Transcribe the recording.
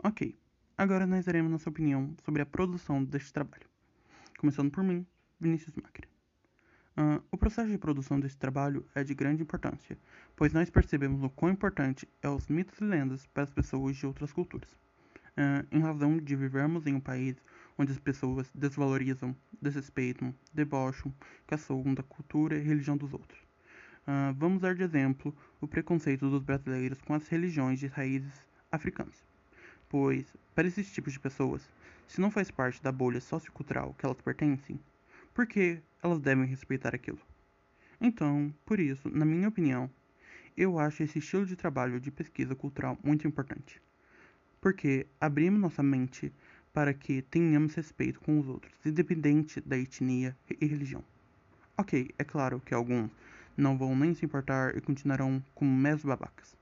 Ok, agora nós daremos nossa opinião sobre a produção deste trabalho. Começando por mim, Vinícius Macri. Uh, o processo de produção desse trabalho é de grande importância, pois nós percebemos o quão importante é os mitos e lendas para as pessoas de outras culturas. Uh, em razão de vivermos em um país onde as pessoas desvalorizam, desrespeitam, debocham, caçam da cultura e religião dos outros. Uh, vamos dar de exemplo o preconceito dos brasileiros com as religiões de raízes africanas. Pois, para esses tipos de pessoas, se não faz parte da bolha sociocultural que elas pertencem, por que elas devem respeitar aquilo? Então, por isso, na minha opinião, eu acho esse estilo de trabalho de pesquisa cultural muito importante. Porque abrimos nossa mente para que tenhamos respeito com os outros, independente da etnia e religião. Ok, é claro que alguns não vão nem se importar e continuarão como meros babacas.